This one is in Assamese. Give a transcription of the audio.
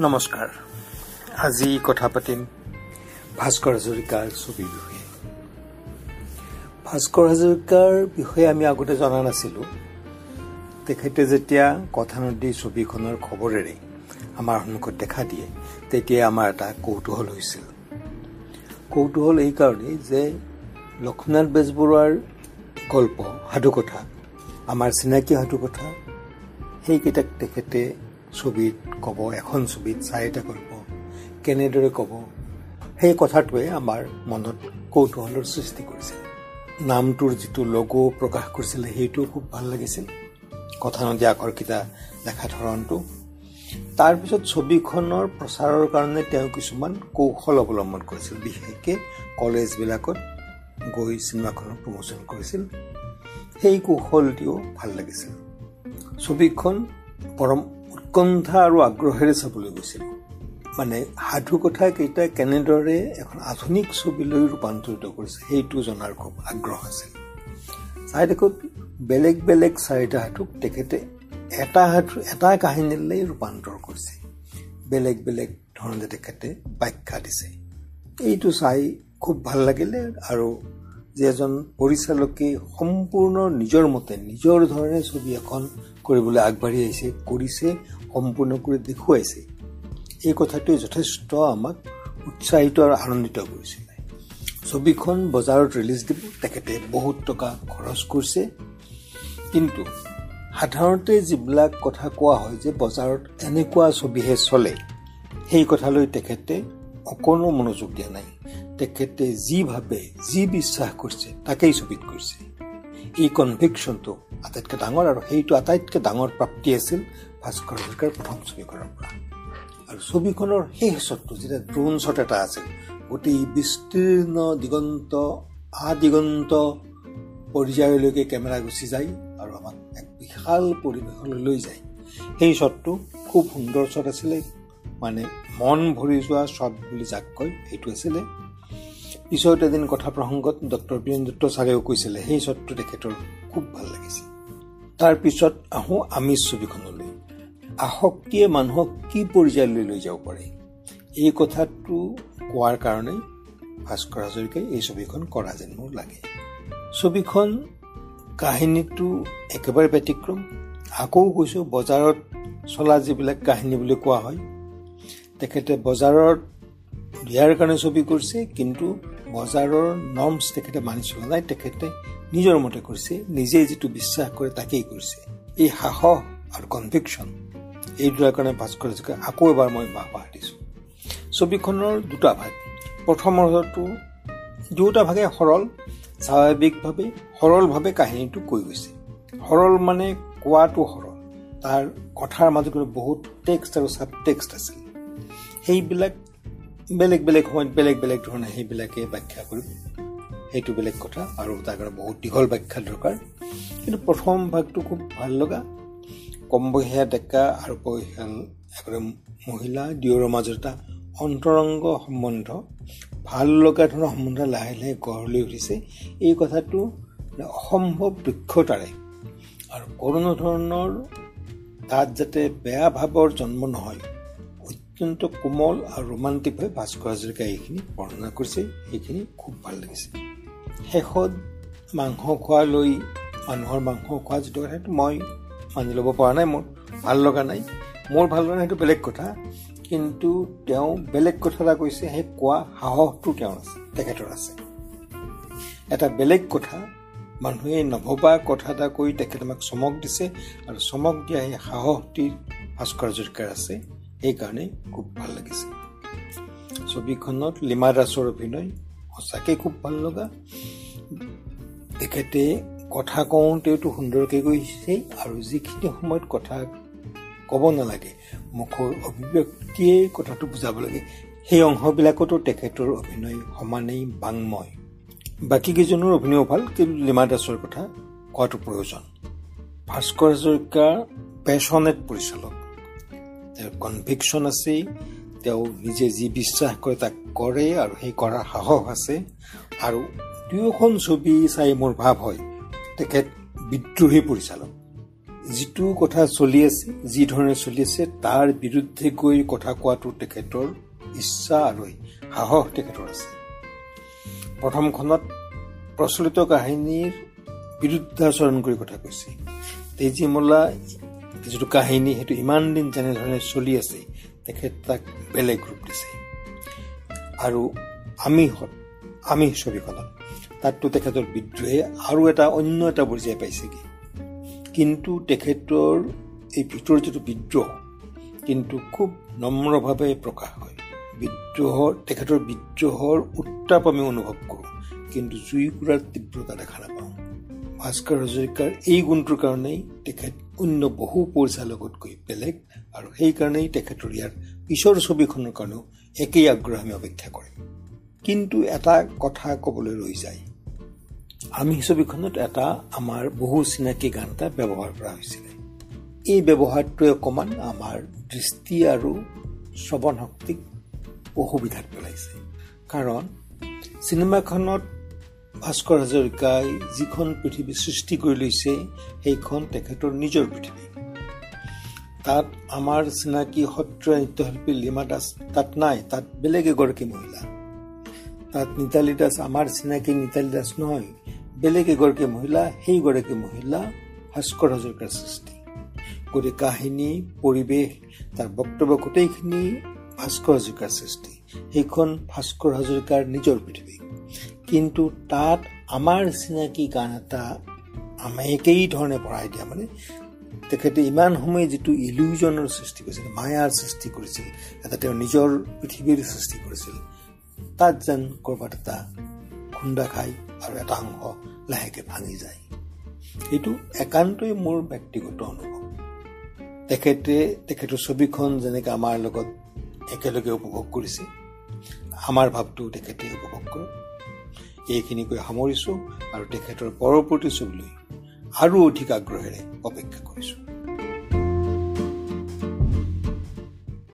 নমস্কাৰ। আজি কথা পাতিম ভাস্কৰ হাজৰিকাৰ ছবিৰ বিষয়ে। ভাস্কৰ হাজৰিকাৰ বিষয়ে আমি আগতে জনা নাছিলোঁ। তেখেতে যেতিয়া কথানদী ছবিখনৰ খবৰেৰে আমাৰ সন্মুখত দেখা দিয়ে তেতিয়াই আমাৰ এটা কৌতূহল হৈছিল। কৌতূহল এইকাৰণেই যে লক্ষ্মীনাথ বেজবৰুৱাৰ গল্প সাধুকথা আমাৰ চিনাকি সাধুকথা সেইকেইটাক তেখেতে ছবিত ক'ব এখন ছবিত চাৰিটা গল্প কেনেদৰে ক'ব? সেই কথাটোৱে আমাৰ মনত কৌতূহলৰ সৃষ্টি কৰিছিল। নামটোৰ যিটো লগো প্ৰকাশ কৰিছিলে সেইটোও খুব ভাল লাগিছিল। কথা নদী আখৰকেইটা দেখা ধৰণটো। তাৰপিছত ছবিখনৰ প্ৰচাৰৰ কাৰণে তেওঁ কিছুমান কৌশল অৱলম্বন কৰিছিল। বিশেষকৈ কলেজবিলাকত গৈ চিনেমাখনৰ প্ৰমোচন কৰিছিল। সেই কৌশলটিও ভাল লাগিছিল। ছবিখন পৰম উৎকণ্ঠা আৰু আগ্ৰহেৰে চাবলৈ গৈছিল। মানে সাধু কথা কেইটা কেনেদৰে এখন আধুনিক ছবিলৈ ৰূপান্তৰিত কৰিছে সেইটো জনাৰ খুব আগ্ৰহ আছিল। চাই দেখোঁ বেলেগ বেলেগ চাৰিটা সাধুক তেখেতে এটা সাধু এটা কাহিনীলৈ ৰূপান্তৰ কৰিছে। বেলেগ বেলেগ ধৰণে তেখেতে ব্যাখ্যা দিছে। এইটো চাই খুব ভাল লাগিলে আৰু যে এজন পৰিচালকে সম্পূৰ্ণ নিজৰ মতে নিজৰ ধৰণে ছবি এখন কৰিবলৈ আগবাঢ়ি আহিছে কৰিছে সম্পূৰ্ণ কৰি দেখুৱাইছে। এই কথাটোৱে যথেষ্ট আমাক উৎসাহিত আৰু আনন্দিত কৰিছিলে। ছবিখন বজাৰত ৰিলিজ দিব তেখেতে বহুত টকা খৰচ কৰিছে। কিন্তু সাধাৰণতে যিবিলাক কথা কোৱা হয় যে বজাৰত এনেকুৱা ছবিহে চলে সেই কথালৈ তেখেতে অকণো মনোযোগ দিয়া নাই। তেখেতে যি ভাবে যি বিশ্বাস কৰিছে তাকেই ছবিত কৰিছে। এই কনভিকশ্যনটো আটাইতকৈ ডাঙৰ আৰু সেইটো আটাইতকৈ ডাঙৰ প্ৰাপ্তি আছিল ভাস্কৰ হাজৰিকাৰ প্ৰথম ছবিখনৰ পৰা। আৰু ছবিখনৰ শেষ শ্বটটো যেতিয়া ড্ৰোন শ্বট এটা আছিল গোটেই বিস্তীৰ্ণ দিগন্ত আদিগন্ত পৰ্যায়লৈকে কেমেৰা গুচি যায় আৰু আমাক এক বিশাল পৰিৱেশলৈ লৈ যায়। সেই শ্বটটো খুব সুন্দৰ শ্বট আছিলে মানে মন ভৰি যোৱা শ্বট বুলি যাক কয় সেইটো আছিলে পিছত এদিন কথা প্ৰসংগত ডক্টৰ বীৰেন দত্ত ছাৰেও কৈছিলে সেই শ্বটটো তেখেতৰ খুব ভাল লাগিছিল তাৰপিছত আহোঁ আমিষ ছবিখনলৈ আসক্তিয়ে মানুহক কি পৰ্যায়লৈ লৈ যাব পাৰে? এই কথাটো কোৱাৰ কাৰণেই ভাস্কৰ হাজৰিকাই এই ছবিখন কৰা যেন মোৰ লাগে। ছবিখন কাহিনীটো একেবাৰে ব্যতিক্ৰম। আকৌ কৈছোঁ বজাৰত চলা যিবিলাক কাহিনী বুলি কোৱা হয় তেখেতে বজাৰত দিয়াৰ কাৰণে ছবি কৰিছে কিন্তু বজাৰৰ নৰ্মছ তেখেতে মানি চলা নাই তেখেতে নিজৰ মতে কৰিছে নিজে যিটো বিশ্বাস কৰে তাকেই কৰিছে। এই সাহস আৰু কনভিকশ্যন এই দুটাৰ কাৰণে ভাস্কৰ হাজৰিকা আকৌ এবাৰ মই বাহ বাহ দিছোঁ। ছবিখনৰ দুটা ভাগ প্ৰথম অৰ্ধটো দুয়োটা ভাগে সৰল স্বাভাৱিকভাৱে সৰলভাৱে কাহিনীটো কৈ গৈছে। সৰল মানে কোৱাটো সৰল তাৰ কথাৰ মাজত কিন্তু বহুত টেক্সট আৰু চাব টেক্সট আছিল। সেইবিলাক বেলেগ বেলেগ সময়ত বেলেগ বেলেগ ধৰণে সেইবিলাকে ব্যাখ্যা কৰিব সেইটো বেলেগ কথা আৰু তাৰ কাৰণে বহুত দীঘল ব্যাখ্যা দৰকাৰ। কিন্তু প্ৰথম ভাগটো খুব ভাল লগা। কম বয়সীয়া ডেকা আৰু বয়সীয়াল এগৰাকী মহিলা দুয়োৰে মাজত এটা অন্তৰংগ সম্বন্ধ। ভাল লগা ধৰণৰ সম্বন্ধ লাহে লাহে গঢ় লৈ উঠিছে। এই কথাটো অসম্ভৱ দক্ষতাৰে আৰু কোনো ধৰণৰ তাত যাতে বেয়া ভাৱৰ জন্ম নহয়। অত্যন্ত কোমল আৰু ৰোমান্টিকভাৱে ভাস্কৰ হাজৰিকাই এইখিনি বৰ্ণনা কৰিছে সেইখিনি খুব ভাল লাগিছে। শেষত মাংস খোৱালৈ মানুহৰ মাংস খোৱা যিটো কথা সেইটো মই মানি ল'ব পৰা নাই মোৰ ভাল লগা নাই। মোৰ ভাল লগা সেইটো বেলেগ কথা। কিন্তু তেওঁ বেলেগ কথা এটা কৈছে সেই কোৱা সাহসটো তেওঁৰ আছে তেখেতৰ আছে। এটা বেলেগ কথা মানুহে নভবা কথা এটা কৈ তেখেতে আমাক চমক দিছে আৰু চমক দিয়া সেই সাহসটি ভাস্কৰ হাজৰিকাৰ আছে। সেইকাৰণে খুব ভাল লাগিছে। ছবিখনত লিমা দাসৰ অভিনয় সঁচাকৈ খুব ভাল লগা। তেখেতে কথা কওঁতেওতো সুন্দৰকৈ কৈছে আৰু যিখিনি সময়ত কথা ক'ব নালাগে মুখৰ অভিব্যক্তিয়ে কথাটো বুজাব লাগে। সেই অংশবিলাকতো তেখেতৰ অভিনয় সমানেই বাংময়। বাকীকেইজনৰ অভিনয় ভাল কিন্তু লিমা দাসৰ কথা কোৱাটো প্ৰয়োজন। ভাস্কৰ হাজৰিকা পেচনেট পৰিচালক। কনভিকশ্যন আছেই তেওঁ নিজে যি বিশ্বাস কৰে তাক কৰে আৰু সেই কৰাৰ সাহস আছে। আৰু দুয়োখন ছবি চাই মোৰ ভাৱ হয় তেখেত বিদ্ৰোহী পৰিচালক। যিটো কথা চলি আছে যি ধৰণে চলি আছে তাৰ বিৰুদ্ধে গৈ কথা কোৱাটো তেখেতৰ ইচ্ছা আৰু সাহস তেখেতৰ আছে। প্ৰথমখনত প্ৰচলিত কাহিনীৰ বিৰুদ্ধাচৰণ কৰি কথা কৈছে। তেজীমলা যিটো কাহিনী সেইটো ইমান দিন যেনেধৰণে চলি আছে তেখেত তাক বেলেগ ৰূপ দিছে। আৰু আমি আমি ছবিখনত তাততো তেখেতৰ বিদ্ৰোহে আৰু এটা অন্য এটা পৰ্যায় পাইছেগৈ। কিন্তু তেখেতৰ এই ভিতৰৰ যিটো বিদ্ৰোহ কিন্তু খুব নম্ৰভাৱে প্ৰকাশ হয়। বিদ্ৰোহৰ তেখেতৰ বিদ্ৰোহৰ উত্তাপ আমি অনুভৱ কৰোঁ কিন্তু জুইকুৰাৰ তীব্ৰতা দেখা নাপাওঁ। ভাস্কৰ হাজৰিকাৰ এই গুণটোৰ কাৰণেই তেখেত অন্য বহু পৰিচালকতকৈ বেলেগ আৰু সেইকাৰণেই তেখেতৰ ইয়াৰ পিছৰ ছবিখনৰ কাৰণেও একেই আগ্ৰহ আমি অপেক্ষা কৰিম। কিন্তু এটা কথা ক'বলৈ ৰৈ যায়। আমি ছবিখনত এটা আমাৰ বহু চিনাকি গান এটা ব্যৱহাৰ কৰা হৈছিলে। এই ব্যৱহাৰটোৱে অকণমান আমাৰ দৃষ্টি আৰু শ্ৰৱণ শক্তিক অসুবিধাত পেলাইছে। কাৰণ চিনেমাখনত ভাস্কৰ হাজৰিকাই যিখন পৃথিৱী সৃষ্টি কৰি লৈছে সেইখন তেখেতৰ নিজৰ পৃথিৱী। তাত আমাৰ চিনাকি সত্ৰীয়া নৃত্যশিল্পী লিমা দাস তাত নাই তাত বেলেগ এগৰাকী মহিলা। তাত নিতালী দাস আমাৰ চিনাকি নিতালী দাস নহয় বেলেগ এগৰাকী মহিলা সেইগৰাকী মহিলা ভাস্কৰ হাজৰিকাৰ সৃষ্টি। গতিকে কাহিনী পৰিৱেশ তাৰ বক্তব্য গোটেইখিনি ভাস্কৰ হাজৰিকাৰ সৃষ্টি। সেইখন ভাস্কৰ হাজৰিকাৰ নিজৰ পৃথিৱী। কিন্তু তাত আমাৰ চিনাকি গান এটা আমি একেই ধৰণে পঢ়াই দিয়া মানে তেখেতে ইমান সময় যিটো ইলিউজনৰ সৃষ্টি কৰিছিল মায়াৰ সৃষ্টি কৰিছিল এটা তেওঁ নিজৰ পৃথিৱীৰ সৃষ্টি কৰিছিল তাত যেন ক'ৰবাত এটা খুন্দা খাই আৰু এটা অংশ লাহেকে ভাঙি যায়। এইটো একান্তই মোৰ ব্যক্তিগত অনুভৱ। তেখেতে তেখেতৰ ছবিখন যেনেকৈ আমাৰ লগত একেলগে উপভোগ কৰিছে আমাৰ ভাৱটো তেখেতে উপভোগ কৰক এইখিনিকৈ সামৰিছোঁ আৰু তেখেতৰ পৰৱৰ্তী ছবিলৈ আৰু অধিক আগ্ৰহেৰে অপেক্ষা কৰিছোঁ।